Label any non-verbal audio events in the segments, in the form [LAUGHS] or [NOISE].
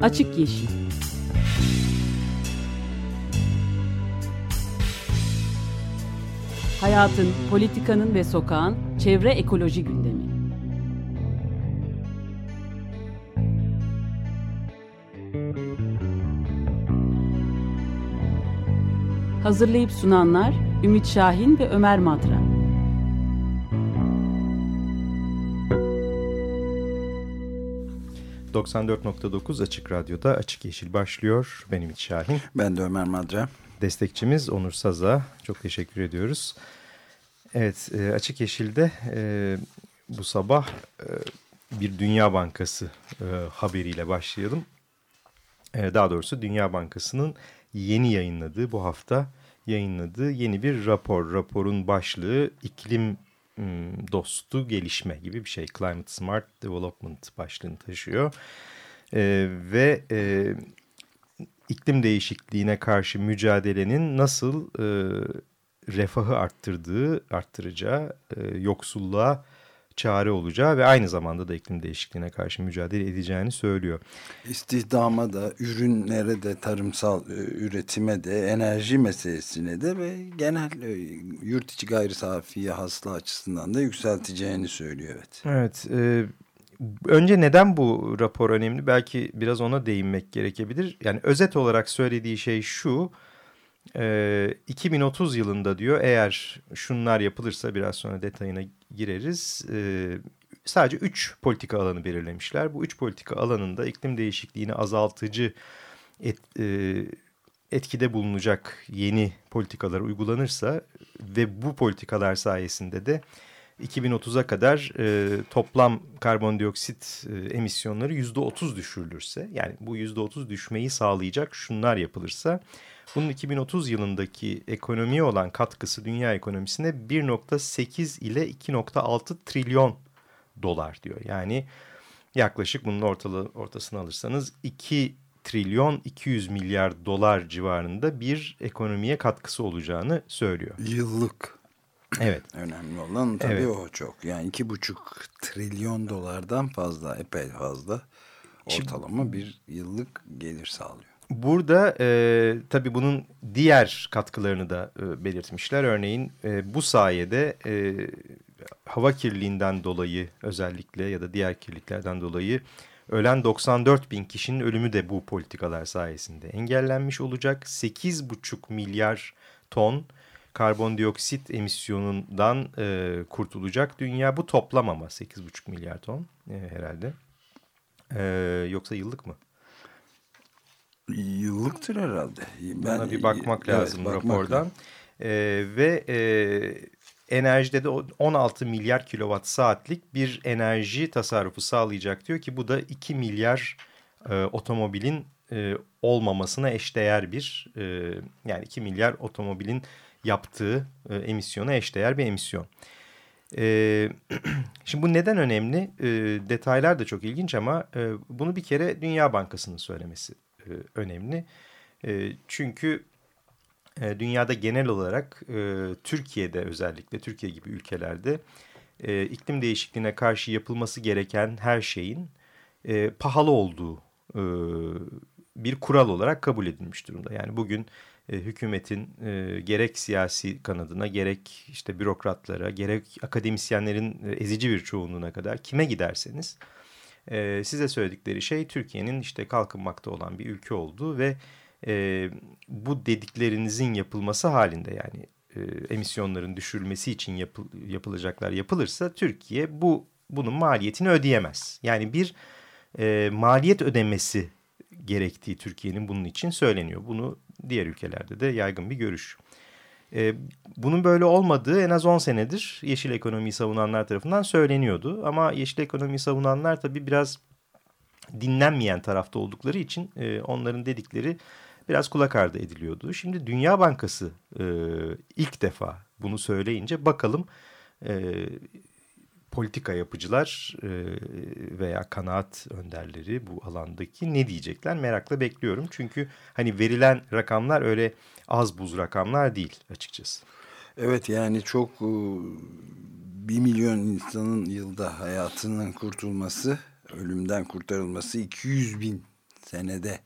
Açık Yeşil Hayatın, politikanın ve sokağın çevre ekoloji gündemi. Hazırlayıp sunanlar Ümit Şahin ve Ömer Madra. ...94.9 Açık Radyo'da Açık Yeşil başlıyor. Ben Ümit Şahin. Ben de Ömer Madra. Destekçimiz Onur Saza. Çok teşekkür ediyoruz. Evet, e, Açık Yeşil'de e, bu sabah e, bir Dünya Bankası e, haberiyle başlayalım. E, daha doğrusu Dünya Bankası'nın yeni yayınladığı, bu hafta yayınladığı yeni bir rapor. Raporun başlığı iklim dostu gelişme gibi bir şey. Climate Smart Development başlığını taşıyor. E, ve e, iklim değişikliğine karşı mücadelenin nasıl e, refahı arttırdığı, arttıracağı, e, yoksulluğa çare olacağı ve aynı zamanda da iklim değişikliğine karşı mücadele edeceğini söylüyor. İstihdama da, ürünlere de, tarımsal e, üretime de, enerji meselesine de ve genel e, yurt içi gayri safiye hasıla açısından da yükselteceğini söylüyor. Evet. Evet. E, önce neden bu rapor önemli? Belki biraz ona değinmek gerekebilir. Yani özet olarak söylediği şey şu. E, 2030 yılında diyor eğer şunlar yapılırsa biraz sonra detayına gireriz. E, sadece 3 politika alanı belirlemişler. Bu 3 politika alanında iklim değişikliğini azaltıcı et, e, etkide bulunacak yeni politikalar uygulanırsa ve bu politikalar sayesinde de 2030'a kadar e, toplam karbondioksit e, emisyonları %30 düşürülürse yani bu %30 düşmeyi sağlayacak şunlar yapılırsa bunun 2030 yılındaki ekonomiye olan katkısı dünya ekonomisine 1.8 ile 2.6 trilyon dolar diyor. Yani yaklaşık bunun ortalı, ortasını alırsanız 2 trilyon 200 milyar dolar civarında bir ekonomiye katkısı olacağını söylüyor. Yıllık. Evet. Önemli olan tabii evet. o çok. Yani iki buçuk trilyon dolardan fazla, epey fazla ortalama bir yıllık gelir sağlıyor. Burada e, tabii bunun diğer katkılarını da e, belirtmişler. Örneğin e, bu sayede e, hava kirliliğinden dolayı özellikle ya da diğer kirliliklerden dolayı ölen 94 bin kişinin ölümü de bu politikalar sayesinde engellenmiş olacak. 8,5 milyar ton karbondioksit emisyonundan e, kurtulacak dünya. Bu toplam ama 8,5 milyar ton e, herhalde. E, yoksa yıllık mı? Yıllıktır herhalde. Ben, Buna bir bakmak lazım evet, rapordan. Bakmak. Ee, ve e, enerjide de 16 milyar kilowatt saatlik bir enerji tasarrufu sağlayacak diyor ki bu da 2 milyar e, otomobilin e, olmamasına eşdeğer bir e, yani 2 milyar otomobilin yaptığı e, emisyona eşdeğer bir emisyon. E, [CLEARS THROAT] şimdi bu neden önemli? E, detaylar da çok ilginç ama e, bunu bir kere Dünya Bankası'nın söylemesi e, önemli. E, çünkü e, dünyada genel olarak Türkiye'de özellikle Türkiye gibi ülkelerde iklim değişikliğine karşı yapılması gereken her şeyin pahalı olduğu bir kural olarak kabul edilmiş durumda. Yani bugün hükümetin gerek siyasi kanadına gerek işte bürokratlara gerek akademisyenlerin ezici bir çoğunluğuna kadar kime giderseniz size söyledikleri şey Türkiye'nin işte kalkınmakta olan bir ülke olduğu ve e, bu dediklerinizin yapılması halinde yani e, emisyonların düşürülmesi için yapıl, yapılacaklar yapılırsa Türkiye bu bunun maliyetini ödeyemez. Yani bir e, maliyet ödemesi gerektiği Türkiye'nin bunun için söyleniyor. Bunu diğer ülkelerde de yaygın bir görüş. E, bunun böyle olmadığı en az 10 senedir yeşil ekonomiyi savunanlar tarafından söyleniyordu. Ama yeşil ekonomiyi savunanlar tabii biraz dinlenmeyen tarafta oldukları için e, onların dedikleri biraz kulak ardı ediliyordu. Şimdi Dünya Bankası e, ilk defa bunu söyleyince bakalım e, politika yapıcılar e, veya kanaat önderleri bu alandaki ne diyecekler merakla bekliyorum. Çünkü hani verilen rakamlar öyle az buz rakamlar değil açıkçası. Evet yani çok e, bir milyon insanın yılda hayatının kurtulması, ölümden kurtarılması 200 bin senede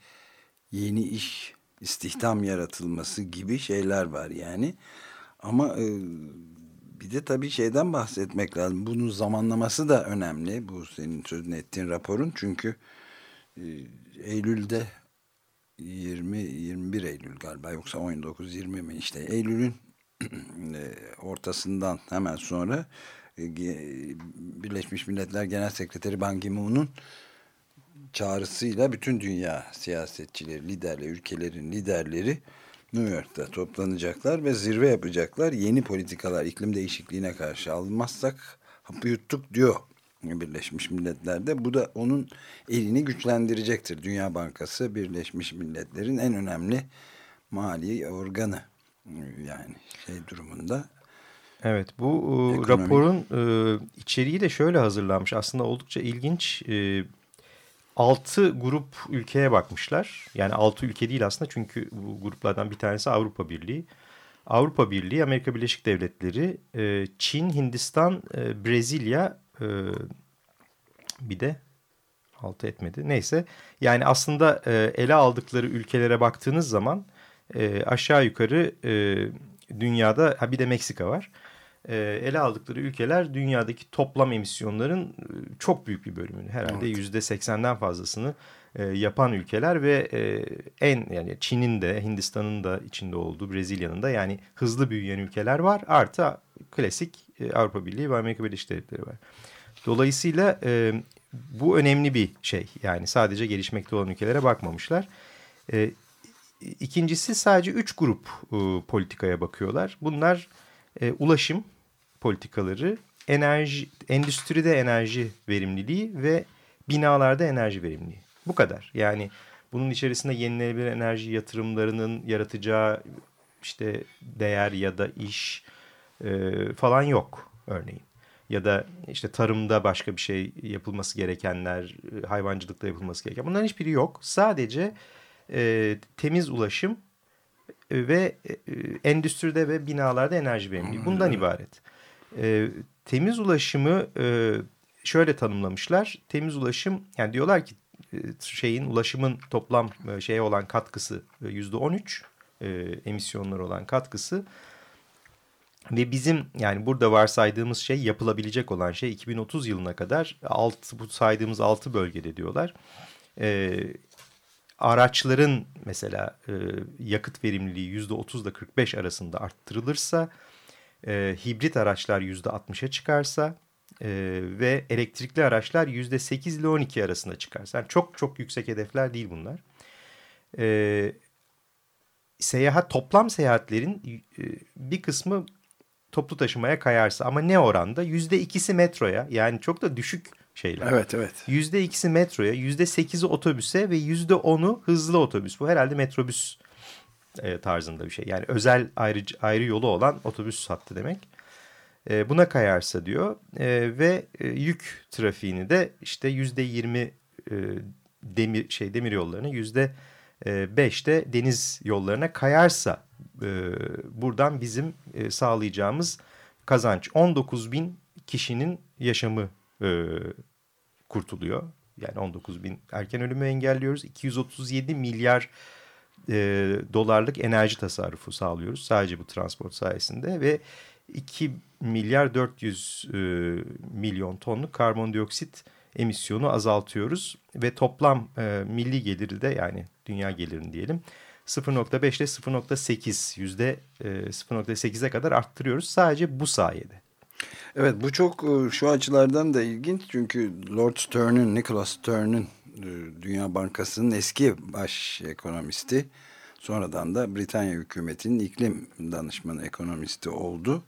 yeni iş istihdam yaratılması gibi şeyler var yani. Ama e, bir de tabii şeyden bahsetmek lazım. Bunun zamanlaması da önemli. Bu senin sözünü ettiğin raporun. Çünkü e, Eylül'de 20-21 Eylül galiba yoksa 19-20 mi işte Eylül'ün [CLEARS THROAT] e, ortasından hemen sonra e, Birleşmiş Milletler Genel Sekreteri Ban Ki-moon'un çağrısıyla bütün dünya siyasetçileri, liderleri, ülkelerin liderleri New York'ta toplanacaklar ve zirve yapacaklar. Yeni politikalar iklim değişikliğine karşı almazsak hapı yuttuk diyor Birleşmiş Milletler'de. Bu da onun elini güçlendirecektir. Dünya Bankası Birleşmiş Milletler'in en önemli mali organı yani şey durumunda. Evet bu e, Ekonomik. raporun e, içeriği de şöyle hazırlanmış. Aslında oldukça ilginç. E, 6 grup ülkeye bakmışlar. Yani 6 ülke değil aslında çünkü bu gruplardan bir tanesi Avrupa Birliği. Avrupa Birliği, Amerika Birleşik Devletleri, e, Çin, Hindistan, e, Brezilya e, bir de altı etmedi. Neyse yani aslında ele aldıkları ülkelere baktığınız zaman aşağı yukarı dünyada ha bir de Meksika var ele aldıkları ülkeler dünyadaki toplam emisyonların e, çok büyük bir bölümünü herhalde yüzde evet. seksenden fazlasını e, yapan ülkeler ve e, en yani Çin'in de Hindistan'ın da içinde olduğu Brezilya'nın da yani hızlı büyüyen ülkeler var artı klasik e, Avrupa Birliği ve Amerika Birleşik Devletleri var. Dolayısıyla e, bu önemli bir şey yani sadece gelişmekte olan ülkelere bakmamışlar. E, ikincisi sadece üç grup e, politikaya bakıyorlar. Bunlar e, ulaşım, politikaları, enerji, endüstride enerji verimliliği ve binalarda enerji verimliliği. Bu kadar. Yani bunun içerisinde yenilenebilir enerji yatırımlarının yaratacağı işte değer ya da iş e, falan yok örneğin. Ya da işte tarımda başka bir şey yapılması gerekenler, hayvancılıkta yapılması gereken. Bunların hiçbiri yok. Sadece e, temiz ulaşım ve e, endüstride ve binalarda enerji verimliliği. Bundan ibaret. E, temiz ulaşımı e, şöyle tanımlamışlar. Temiz ulaşım yani diyorlar ki e, şeyin ulaşımın toplam e, şeye olan katkısı e, yüzde on üç emisyonlar olan katkısı ve bizim yani burada varsaydığımız şey yapılabilecek olan şey 2030 yılına kadar alt, bu saydığımız altı bölgede diyorlar. E, araçların mesela e, yakıt verimliliği yüzde otuz ile 45 arasında arttırılırsa e, hibrit araçlar yüzde 60'a çıkarsa e, ve elektrikli araçlar yüzde 8 ile 12 arasında çıkarsa. Yani çok çok yüksek hedefler değil bunlar. E, seyahat toplam seyahatlerin e, bir kısmı toplu taşımaya kayarsa ama ne oranda? Yüzde ikisi metroya yani çok da düşük şeyler. Evet evet. Yüzde ikisi metroya, yüzde sekizi otobüse ve yüzde onu hızlı otobüs. Bu herhalde metrobüs e, tarzında bir şey. Yani özel ayrı, ayrı yolu olan otobüs hattı demek. E, buna kayarsa diyor e, ve e, yük trafiğini de işte yüzde yirmi e, demir şey demir yollarına yüzde e, beşte deniz yollarına kayarsa e, buradan bizim e, sağlayacağımız kazanç 19 bin kişinin yaşamı e, kurtuluyor. Yani 19 bin erken ölümü engelliyoruz. 237 milyar e, dolarlık enerji tasarrufu sağlıyoruz sadece bu transport sayesinde ve 2 milyar 400 e, milyon tonluk karbondioksit emisyonu azaltıyoruz ve toplam e, milli geliri de yani dünya gelirini diyelim 0.5 ile 0.8 yüzde 0.8'e kadar arttırıyoruz sadece bu sayede. Evet bu çok e, şu açılardan da ilginç çünkü Lord Stern'ın, Nicholas Stern'ın Dünya Bankası'nın eski baş ekonomisti sonradan da Britanya hükümetinin iklim danışmanı ekonomisti oldu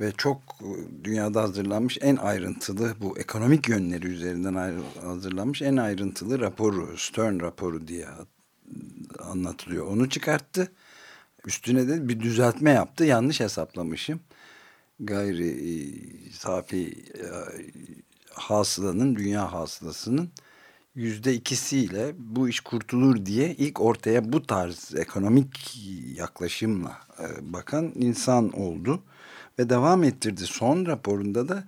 ve çok e, dünyada hazırlanmış en ayrıntılı bu ekonomik yönleri üzerinden hazırlanmış en ayrıntılı raporu Stern raporu diye anlatılıyor. Onu çıkarttı. Üstüne de bir düzeltme yaptı. Yanlış hesaplamışım gayri e, safi e, hasılanın, dünya hasılasının yüzde ikisiyle bu iş kurtulur diye ilk ortaya bu tarz ekonomik yaklaşımla e, bakan insan oldu ve devam ettirdi. Son raporunda da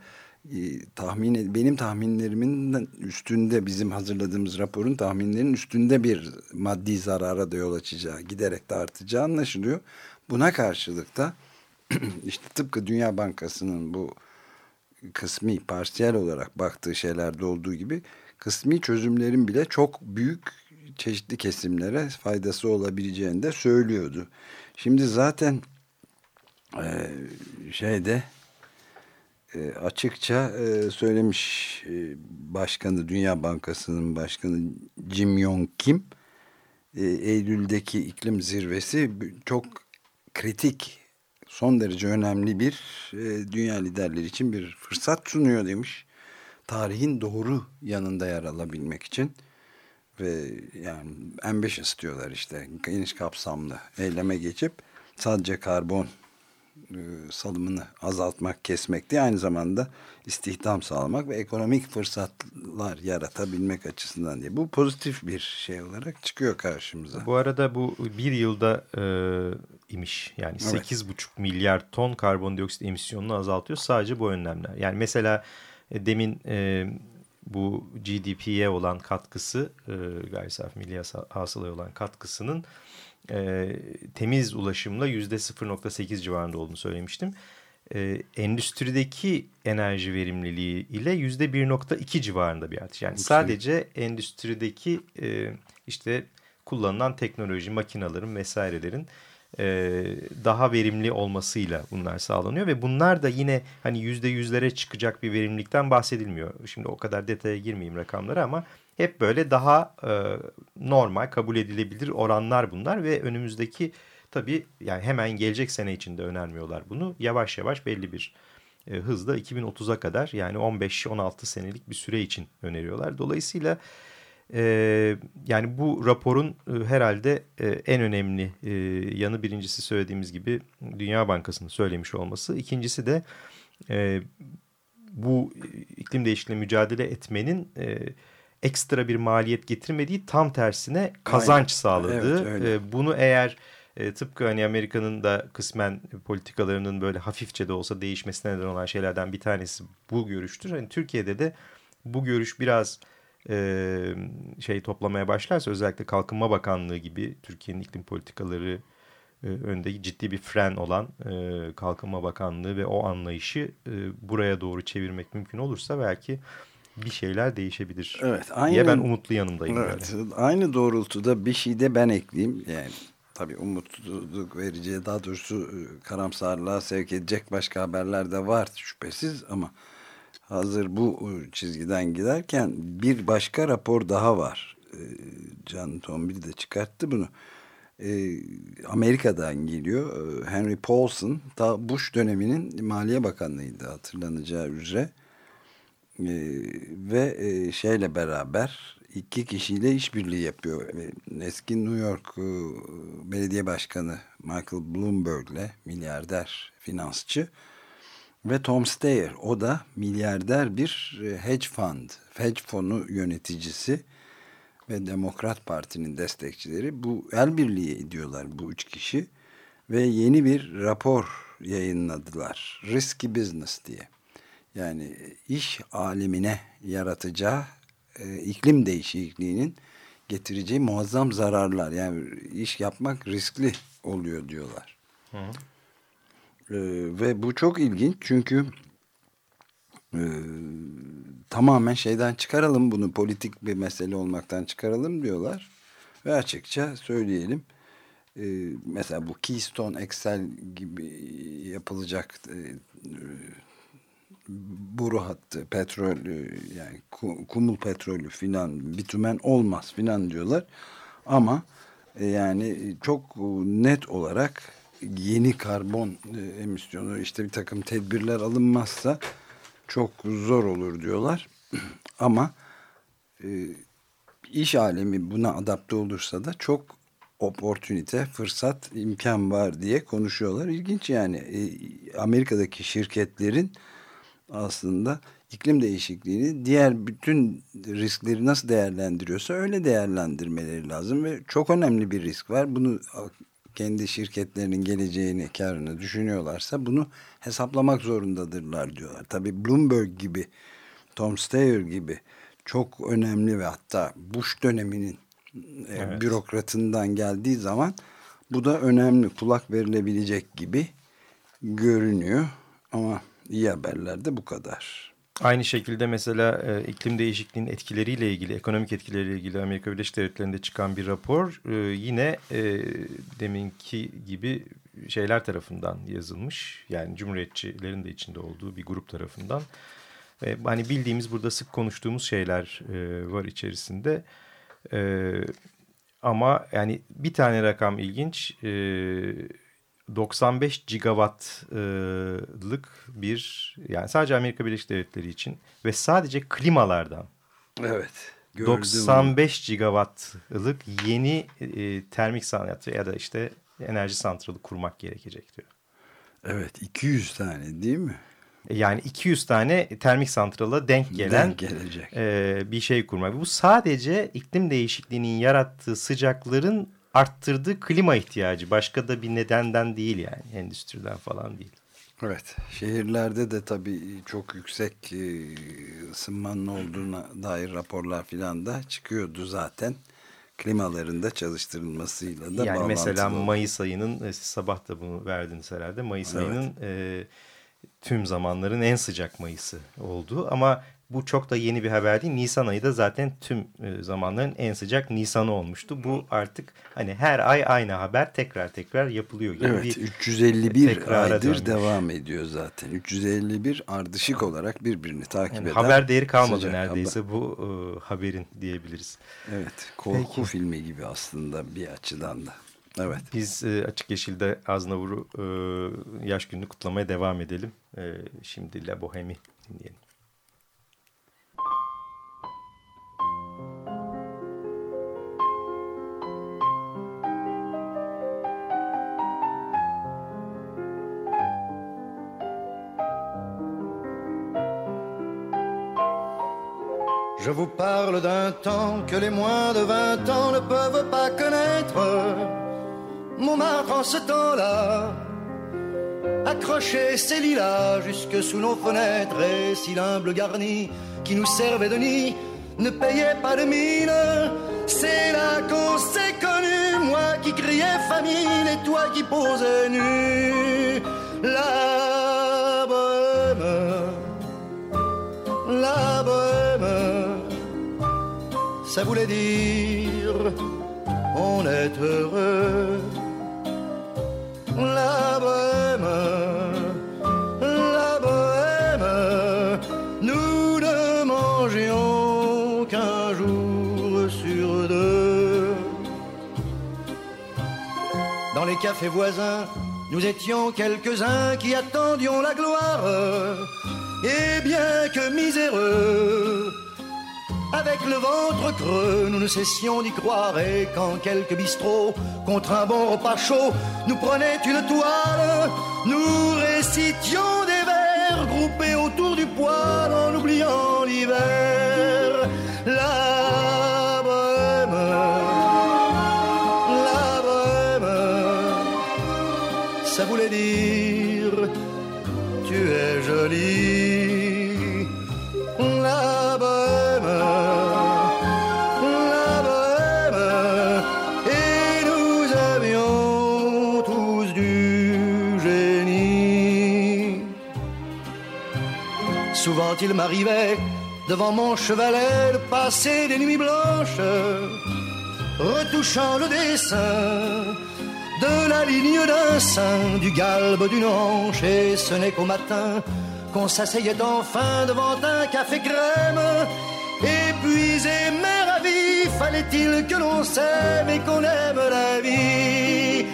tahmin benim tahminlerimin üstünde bizim hazırladığımız raporun tahminlerinin üstünde bir maddi zarara da yol açacağı giderek de artacağı anlaşılıyor. Buna karşılık da [CLEARS THROAT] işte tıpkı Dünya Bankası'nın bu kısmi parsiyel olarak baktığı şeylerde olduğu gibi kısmi çözümlerin bile çok büyük çeşitli kesimlere faydası olabileceğini de söylüyordu. Şimdi zaten e, şeyde e, açıkça e, söylemiş e, başkanı Dünya Bankası'nın başkanı Jim Yong Kim e, Eylül'deki iklim zirvesi çok kritik son derece önemli bir e, dünya liderleri için bir fırsat sunuyor demiş. Tarihin doğru yanında yer alabilmek için ve yani ambitious diyorlar işte geniş kapsamlı eyleme geçip sadece karbon e, salımını azaltmak, kesmek değil aynı zamanda istihdam sağlamak ve ekonomik fırsatlar yaratabilmek açısından diye. Bu pozitif bir şey olarak çıkıyor karşımıza. Bu arada bu bir yılda e, imiş. Yani evet. 8,5 milyar ton karbondioksit emisyonunu azaltıyor sadece bu önlemler. Yani mesela e, demin e, bu GDP'ye olan katkısı, e, gayri safi milli hasılaya olan katkısının e, temiz ulaşımla yüzde 0.8 civarında olduğunu söylemiştim. E, endüstrideki enerji verimliliği ile yüzde 1.2 civarında bir artış. Yani Yüksek. sadece endüstrideki e, işte kullanılan teknoloji, makinaların vesairelerin daha verimli olmasıyla bunlar sağlanıyor ve bunlar da yine hani yüzde yüzlere çıkacak bir verimlilikten bahsedilmiyor. Şimdi o kadar detaya girmeyeyim rakamlara ama hep böyle daha e, normal kabul edilebilir oranlar bunlar ve önümüzdeki tabii yani hemen gelecek sene içinde önermiyorlar bunu. Yavaş yavaş belli bir e, hızla 2030'a kadar yani 15-16 senelik bir süre için öneriyorlar. Dolayısıyla e, yani bu raporun e, herhalde e, en önemli e, yanı birincisi söylediğimiz gibi Dünya Bankası'nın söylemiş olması. İkincisi de e, bu iklim değişikliğine mücadele etmenin... E, ekstra bir maliyet getirmediği tam tersine kazanç Aynen. sağladığı. Evet, bunu eğer e, tıpkı hani Amerika'nın da kısmen politikalarının böyle hafifçe de olsa değişmesine neden olan şeylerden bir tanesi bu görüştür. Hani Türkiye'de de bu görüş biraz e, şey toplamaya başlarsa özellikle Kalkınma Bakanlığı gibi Türkiye'nin iklim politikaları e, ciddi bir fren olan e, Kalkınma Bakanlığı ve o anlayışı e, buraya doğru çevirmek mümkün olursa belki bir şeyler değişebilir evet, aynı, diye ben umutlu yanındayım. Evet, böyle. Aynı doğrultuda bir şey de ben ekleyeyim. Yani tabii umutluluk verici daha doğrusu karamsarlığa sevk edecek başka haberler de var şüphesiz ama hazır bu e, çizgiden giderken bir başka rapor daha var. E, Can Tombil de çıkarttı bunu. Amerika'dan geliyor. Henry Paulson da Bush döneminin Maliye Bakanlığıydı hatırlanacağı üzere. Ve e, şeyle beraber iki kişiyle işbirliği yapıyor. Eski New York e, Belediye Başkanı Michael Bloomberg'le milyarder finansçı ve Tom Steyer o da milyarder bir e, hedge fund, hedge fonu yöneticisi ve Demokrat Parti'nin destekçileri bu el birliği ediyorlar bu üç kişi ve yeni bir rapor yayınladılar. Risky Business diye yani iş alemine yaratacağı e, iklim değişikliğinin getireceği muazzam zararlar. Yani iş yapmak riskli oluyor diyorlar. Hı. E, ve bu çok ilginç çünkü e, tamamen şeyden çıkaralım bunu politik bir mesele olmaktan çıkaralım diyorlar. Ve açıkça söyleyelim e, mesela bu Keystone Excel gibi yapılacak e, boru hattı, petrol yani kumul petrolü filan bitumen olmaz filan diyorlar. Ama e, yani çok net olarak yeni karbon e, emisyonu işte bir takım tedbirler alınmazsa çok zor olur diyorlar. [CLEARS THROAT] Ama e, iş alemi buna adapte olursa da çok opportunite, fırsat, imkan var diye konuşuyorlar. İlginç yani Amerika'daki şirketlerin aslında iklim değişikliğini diğer bütün riskleri nasıl değerlendiriyorsa öyle değerlendirmeleri lazım ve çok önemli bir risk var. Bunu kendi şirketlerinin geleceğini, karını düşünüyorlarsa bunu hesaplamak zorundadırlar diyorlar. Tabii Bloomberg gibi, Tom Steyer gibi çok önemli ve hatta Bush döneminin e, evet. bürokratından geldiği zaman bu da önemli kulak verilebilecek gibi görünüyor ama iyi haberler de bu kadar. Aynı şekilde mesela e, iklim değişikliğinin etkileriyle ilgili, ekonomik etkileriyle ilgili Amerika Birleşik Devletleri'nde çıkan bir rapor e, yine e, deminki gibi şeyler tarafından yazılmış. Yani Cumhuriyetçilerin de içinde olduğu bir grup tarafından. E, hani bildiğimiz burada sık konuştuğumuz şeyler e, var içerisinde. E, ama yani bir tane rakam ilginç. E, 95 gigawattlık bir yani sadece Amerika Birleşik Devletleri için ve sadece klimalardan. Evet. 95 gigawattlık yeni e, termik sanatı ya da işte enerji santralı kurmak gerekecek diyor. Evet 200 tane değil mi? Yani 200 tane termik santrala denk gelen denk gelecek. E, bir şey kurmak. Bu sadece iklim değişikliğinin yarattığı sıcakların arttırdığı klima ihtiyacı. Başka da bir nedenden değil yani endüstriden falan değil. Evet şehirlerde de tabii çok yüksek e, ısınmanın olduğuna dair raporlar filan da çıkıyordu zaten. Klimalarında çalıştırılmasıyla da Yani mesela Mayıs ayının e, sabah da bunu verdiniz herhalde. Mayıs evet. ayının e, tüm zamanların en sıcak Mayıs'ı oldu. Ama bu çok da yeni bir haber değil. Nisan ayı da zaten tüm e, zamanların en sıcak Nisan'ı olmuştu. Bu artık hani her ay aynı haber tekrar tekrar yapılıyor. Gibi evet bir 351 aydır dönmüş. devam ediyor zaten. 351 ardışık olarak birbirini takip yani eden. Haber değeri kalmadı neredeyse haber. bu e, haberin diyebiliriz. Evet korku Peki. filmi gibi aslında bir açıdan da. Evet. Biz e, Açık Yeşil'de Aznavur'u e, yaş gününü kutlamaya devam edelim. E, şimdi La Bohemi dinleyelim. Je vous parle d'un temps que les moins de vingt ans ne peuvent pas connaître. Montmartre en ce temps-là accrochait ses lilas jusque sous nos fenêtres et si l'humble garni qui nous servait de nid ne payait pas de mine, c'est là qu'on s'est connu, moi qui criais famine et toi qui posais nu. Ça voulait dire on est heureux. La bohème, la bohème, nous ne mangions qu'un jour sur deux. Dans les cafés voisins, nous étions quelques-uns qui attendions la gloire. Et bien que miséreux, avec le ventre creux, nous ne cessions d'y croire. Et quand quelques bistrots, contre un bon repas chaud, nous prenaient une toile, nous récitions il m'arrivait devant mon chevalet de passer des nuits blanches, retouchant le dessin de la ligne d'un sein, du galbe d'une hanche, et ce n'est qu'au matin qu'on s'asseyait enfin devant un café crème. Épuisé mais ravi, fallait-il que l'on s'aime et qu'on aime la vie?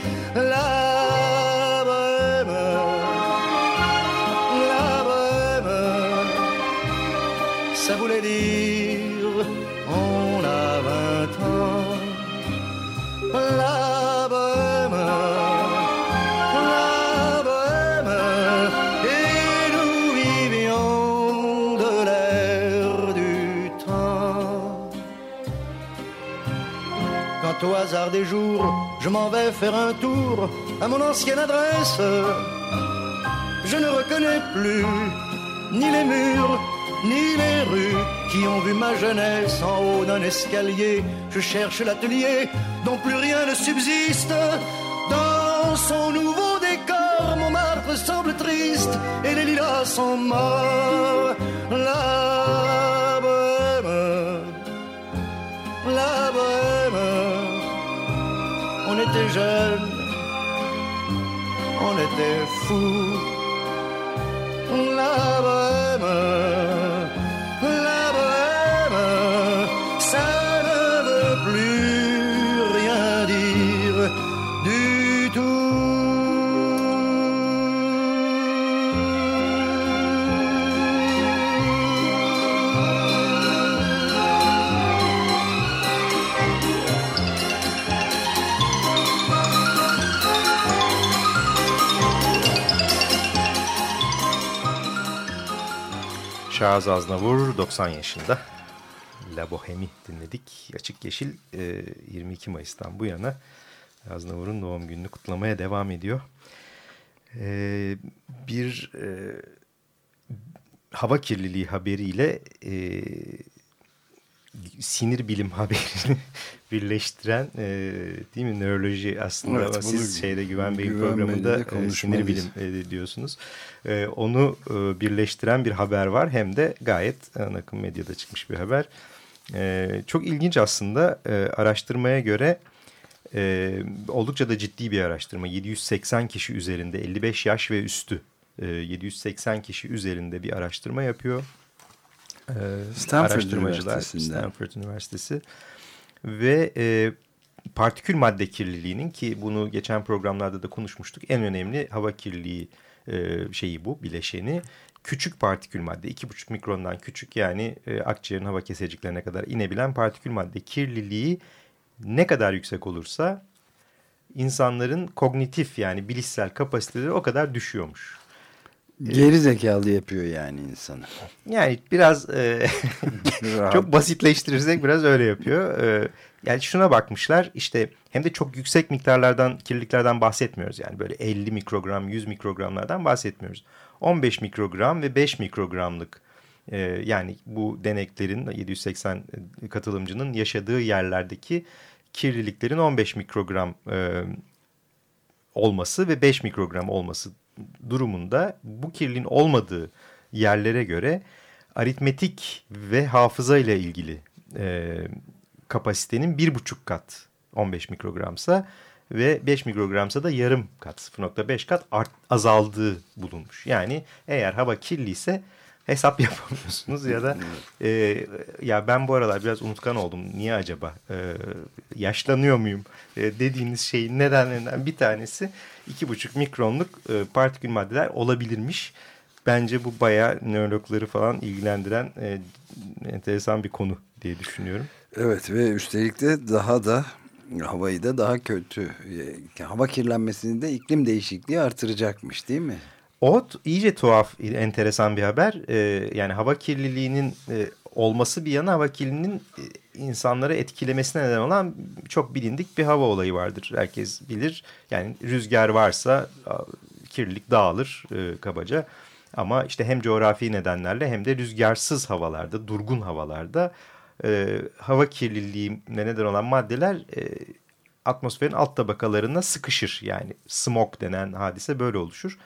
On a vingt ans. La bohème, la bohème, et nous vivions de l'air du temps. Quand au hasard des jours, je m'en vais faire un tour à mon ancienne adresse. Je ne reconnais plus ni les murs, ni les rues qui ont vu ma jeunesse en haut d'un escalier. Je cherche l'atelier dont plus rien ne subsiste. Dans son nouveau décor, mon marbre semble triste et les lilas sont morts. La bohème, la bohème, on était jeunes, on était fous. La bohème. Şahaz Aznavur 90 yaşında. La Bohemi dinledik. Açık Yeşil 22 e, Mayıs'tan bu yana Aznavur'un doğum gününü kutlamaya devam ediyor. E, bir e, hava kirliliği haberiyle sinir bilim [LAUGHS] haberini birleştiren e, değil mi nöroloji aslında evet, ama siz şeyde Güven Bey'in programında e, sinir bilim e, diyorsunuz. E, onu e, birleştiren bir haber var hem de gayet ana akım medyada çıkmış bir haber. E, çok ilginç aslında e, araştırmaya göre e, oldukça da ciddi bir araştırma. 780 kişi üzerinde 55 yaş ve üstü e, 780 kişi üzerinde bir araştırma yapıyor. E, Stanford araştırmacılar Stanford Üniversitesi. Ve e, partikül madde kirliliğinin ki bunu geçen programlarda da konuşmuştuk en önemli hava kirliliği e, şeyi bu bileşeni. Küçük partikül madde 2,5 mikrondan küçük yani e, akciğerin hava keseciklerine kadar inebilen partikül madde kirliliği ne kadar yüksek olursa insanların kognitif yani bilişsel kapasiteleri o kadar düşüyormuş. Geri zekalı yapıyor yani insanı. Yani biraz e, [LAUGHS] çok basitleştirirsek biraz öyle yapıyor. E, yani şuna bakmışlar işte hem de çok yüksek miktarlardan kirliliklerden bahsetmiyoruz. Yani böyle 50 mikrogram 100 mikrogramlardan bahsetmiyoruz. 15 mikrogram ve 5 mikrogramlık e, yani bu deneklerin 780 katılımcının yaşadığı yerlerdeki kirliliklerin 15 mikrogram e, olması ve 5 mikrogram olması durumunda bu kirliliğin olmadığı yerlere göre aritmetik ve hafıza ile ilgili e, kapasitenin bir buçuk kat 15 mikrogramsa ve 5 mikrogramsa da yarım kat 0.5 kat art, azaldığı bulunmuş. Yani eğer hava kirliyse hesap [LAUGHS] yapamıyorsunuz ya da e, ya ben bu aralar biraz unutkan oldum niye acaba e, yaşlanıyor muyum e, dediğiniz şeyin nedenlerinden bir tanesi iki buçuk mikronluk e, partikül maddeler olabilirmiş. Bence bu bayağı nörologları falan ilgilendiren e, enteresan bir konu diye düşünüyorum. Evet ve üstelik de daha da havayı da daha kötü e, hava kirlenmesini de iklim değişikliği artıracakmış değil mi? O iyice tuhaf, enteresan bir haber. Ee, yani hava kirliliğinin e, olması bir yana hava kirliliğinin e, insanları etkilemesine neden olan çok bilindik bir hava olayı vardır. Herkes bilir. Yani rüzgar varsa kirlilik dağılır e, kabaca. Ama işte hem coğrafi nedenlerle hem de rüzgarsız havalarda, durgun havalarda e, hava kirliliğine neden olan maddeler e, atmosferin alt tabakalarına sıkışır. Yani smog denen hadise böyle oluşur.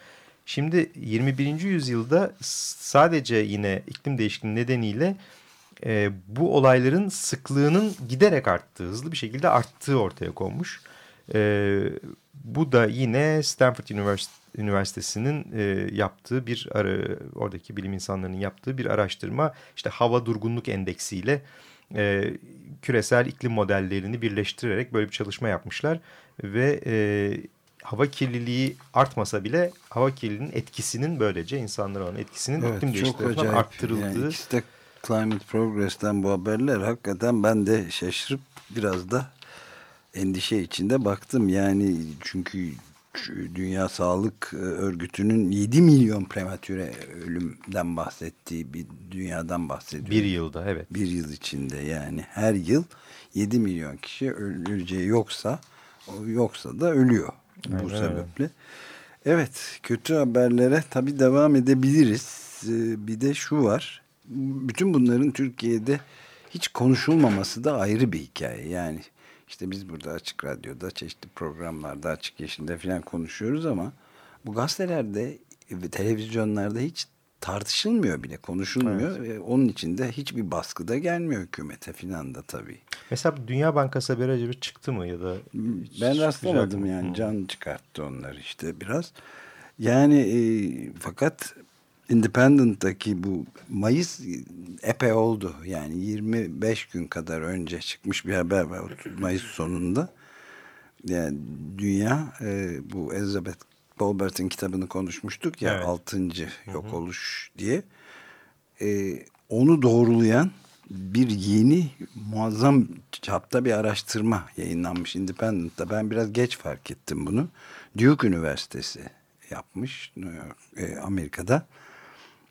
Şimdi 21. yüzyılda sadece yine iklim değişikliği nedeniyle e, bu olayların sıklığının giderek arttığı, hızlı bir şekilde arttığı ortaya konmuş. E, bu da yine Stanford Üniversitesi'nin e, yaptığı bir, ara, oradaki bilim insanlarının yaptığı bir araştırma. İşte hava durgunluk endeksiyle e, küresel iklim modellerini birleştirerek böyle bir çalışma yapmışlar. Ve e, hava kirliliği artmasa bile hava kirliliğinin etkisinin böylece insanlara olan etkisinin evet, iklim değişikliğinden arttırıldığı. Yani de Climate Progress'ten bu haberler hakikaten ben de şaşırıp biraz da endişe içinde baktım. Yani çünkü Dünya Sağlık Örgütü'nün 7 milyon prematüre ölümden bahsettiği bir dünyadan bahsediyor. Bir yılda evet. Bir yıl içinde yani her yıl 7 milyon kişi öleceği yoksa yoksa da ölüyor Aynen bu sebeple. Öyle. Evet kötü haberlere tabi devam edebiliriz. Ee, bir de şu var. Bütün bunların Türkiye'de hiç konuşulmaması da ayrı bir hikaye. Yani işte biz burada Açık Radyo'da çeşitli programlarda Açık Yeşil'de falan konuşuyoruz ama bu gazetelerde ve televizyonlarda hiç tartışılmıyor bile, konuşulmuyor. Evet. Onun için de hiçbir baskı da gelmiyor hükümete falan da tabii. Mesela Dünya Bankası haberi acaba çıktı mı ya da? Ben rastlamadım yani. Can çıkarttı onlar işte biraz. Yani e, fakat Independent'taki bu Mayıs epey oldu. Yani 25 gün kadar önce çıkmış bir haber var [LAUGHS] Mayıs sonunda. Yani dünya e, bu Elizabeth Colbert'in kitabını konuşmuştuk ya evet. 6. yok oluş diye. E, onu doğrulayan bir yeni muazzam çapta bir araştırma yayınlanmış Independent'ta. Ben biraz geç fark ettim bunu. Duke Üniversitesi yapmış New e, Amerika'da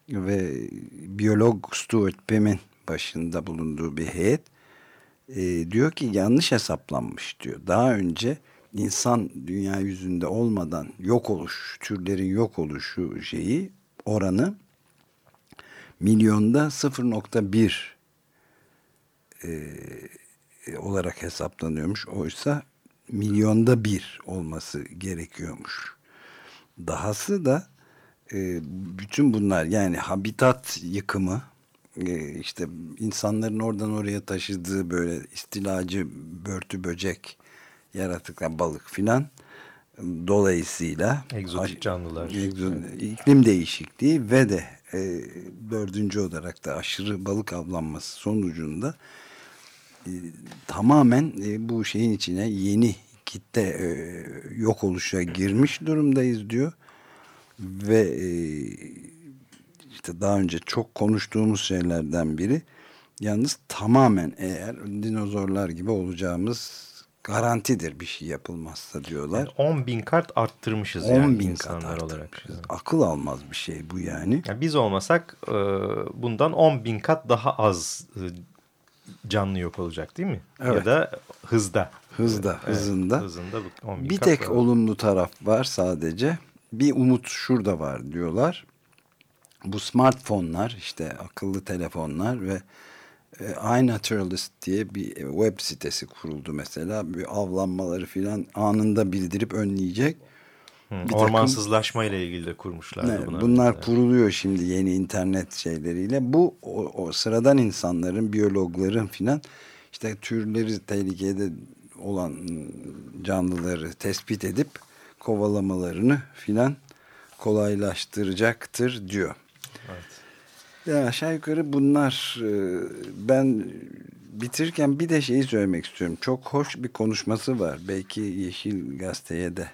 ve biyolog Stuart Pimm'in başında bulunduğu bir heyet e, diyor ki yanlış hesaplanmış diyor. Daha önce insan dünya yüzünde olmadan yok oluş, türlerin yok oluşu şeyi oranı milyonda 0.1 e, olarak hesaplanıyormuş. Oysa milyonda bir olması gerekiyormuş. Dahası da e, bütün bunlar yani habitat yıkımı e, işte insanların oradan oraya taşıdığı böyle istilacı börtü böcek yaratıklar balık filan dolayısıyla egzotik canlılar egzo, iklim değişikliği ve de e, dördüncü olarak da aşırı balık avlanması sonucunda e, tamamen e, bu şeyin içine yeni kitle e, yok oluşa girmiş durumdayız diyor ve e, işte daha önce çok konuştuğumuz şeylerden biri yalnız tamamen eğer dinozorlar gibi olacağımız garantidir bir şey yapılmazsa diyorlar. Yani 10 bin kart arttırmışız 10 yani bin insanlar olarak. Akıl almaz bir şey bu yani. yani biz olmasak e, bundan 10 bin kat daha az e, canlı yok olacak değil mi? Evet. Ya da hızda. Hızda, evet, hızında. hızında 10 bin bir kat tek var. olumlu taraf var sadece bir umut şurada var diyorlar. Bu smartfonlar işte akıllı telefonlar ve e, iNaturalist diye bir web sitesi kuruldu mesela. Bir avlanmaları filan anında bildirip önleyecek. Hı, bir ormansızlaşma takım, ile ilgili de kurmuşlar. Ne, bunlar, bunlar mesela. kuruluyor şimdi yeni internet şeyleriyle. Bu o, o sıradan insanların, biyologların filan işte türleri tehlikede olan canlıları tespit edip kovalamalarını filan kolaylaştıracaktır diyor. Evet. Ya aşağı yukarı bunlar e, ben bitirirken bir de şeyi söylemek istiyorum. Çok hoş bir konuşması var. Belki Yeşil Gazete'ye de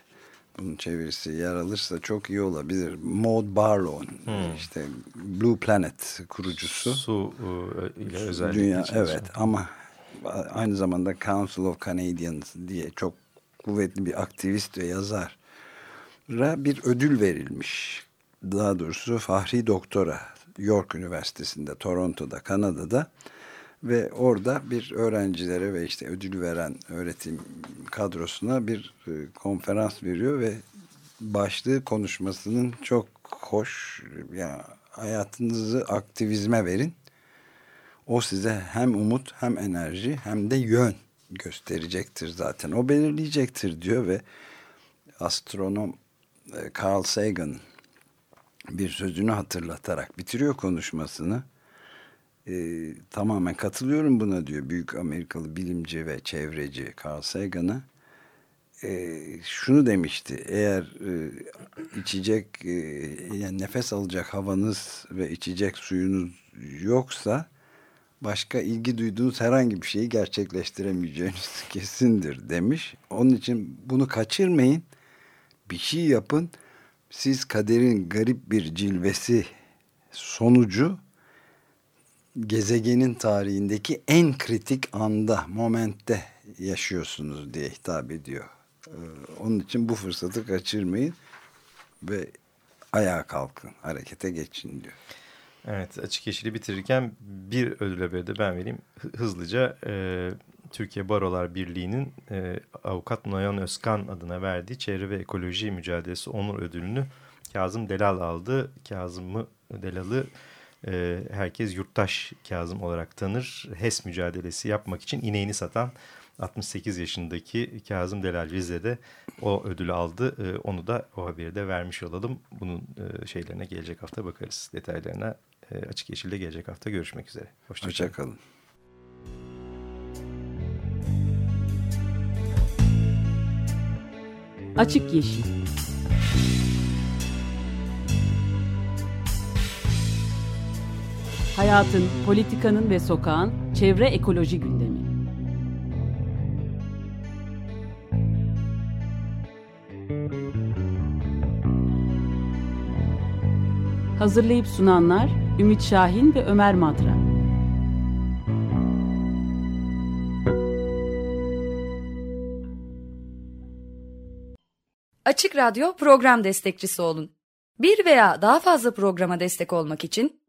bunun çevirisi yer alırsa çok iyi olabilir. Maud Barlow hmm. işte Blue Planet kurucusu. Su e, ile özellikle. Dünya, evet ama aynı zamanda Council of Canadians diye çok kuvvetli bir aktivist ve yazar bir ödül verilmiş. Daha doğrusu Fahri Doktora York Üniversitesi'nde, Toronto'da, Kanada'da ve orada bir öğrencilere ve işte ödül veren öğretim kadrosuna bir e, konferans veriyor ve başlığı konuşmasının çok hoş yani hayatınızı aktivizme verin. O size hem umut hem enerji hem de yön gösterecektir zaten. O belirleyecektir diyor ve astronom e, Carl Sagan bir sözünü hatırlatarak bitiriyor konuşmasını. E, tamamen katılıyorum buna diyor büyük Amerikalı bilimci ve çevreci Carl Sagan'a. E, şunu demişti eğer e, içecek e, yani nefes alacak havanız ve içecek suyunuz yoksa başka ilgi duyduğunuz herhangi bir şeyi gerçekleştiremeyeceğiniz [LAUGHS] kesindir demiş. Onun için bunu kaçırmayın bir şey yapın. Siz kaderin garip bir cilvesi sonucu gezegenin tarihindeki en kritik anda, momentte yaşıyorsunuz diye hitap ediyor Ee, onun için bu fırsatı kaçırmayın ve ayağa kalkın, harekete geçin diyor. Evet, açık yeşili bitirirken bir ödül haberi de ben vereyim. Hızlıca e, Türkiye Barolar Birliği'nin e, avukat Noyan Özkan adına verdiği Çevre ve Ekoloji Mücadelesi Onur Ödülünü Kazım Delal aldı. Kazım'ı Delal'ı e, herkes yurttaş Kazım olarak tanır. HES mücadelesi yapmak için ineğini satan 68 yaşındaki Kazım Delal Rize'de o ödülü aldı. E, onu da o haberi de vermiş olalım. Bunun e, şeylerine gelecek hafta bakarız. Detaylarına e, Açık Yeşil'de gelecek hafta görüşmek üzere. Hoşçakalın. Hoşça, kalın. Açık Yeşil Hayatın, politikanın ve sokağın çevre ekoloji gündemi. Hazırlayıp sunanlar Ümit Şahin ve Ömer Madra. Açık Radyo program destekçisi olun. Bir veya daha fazla programa destek olmak için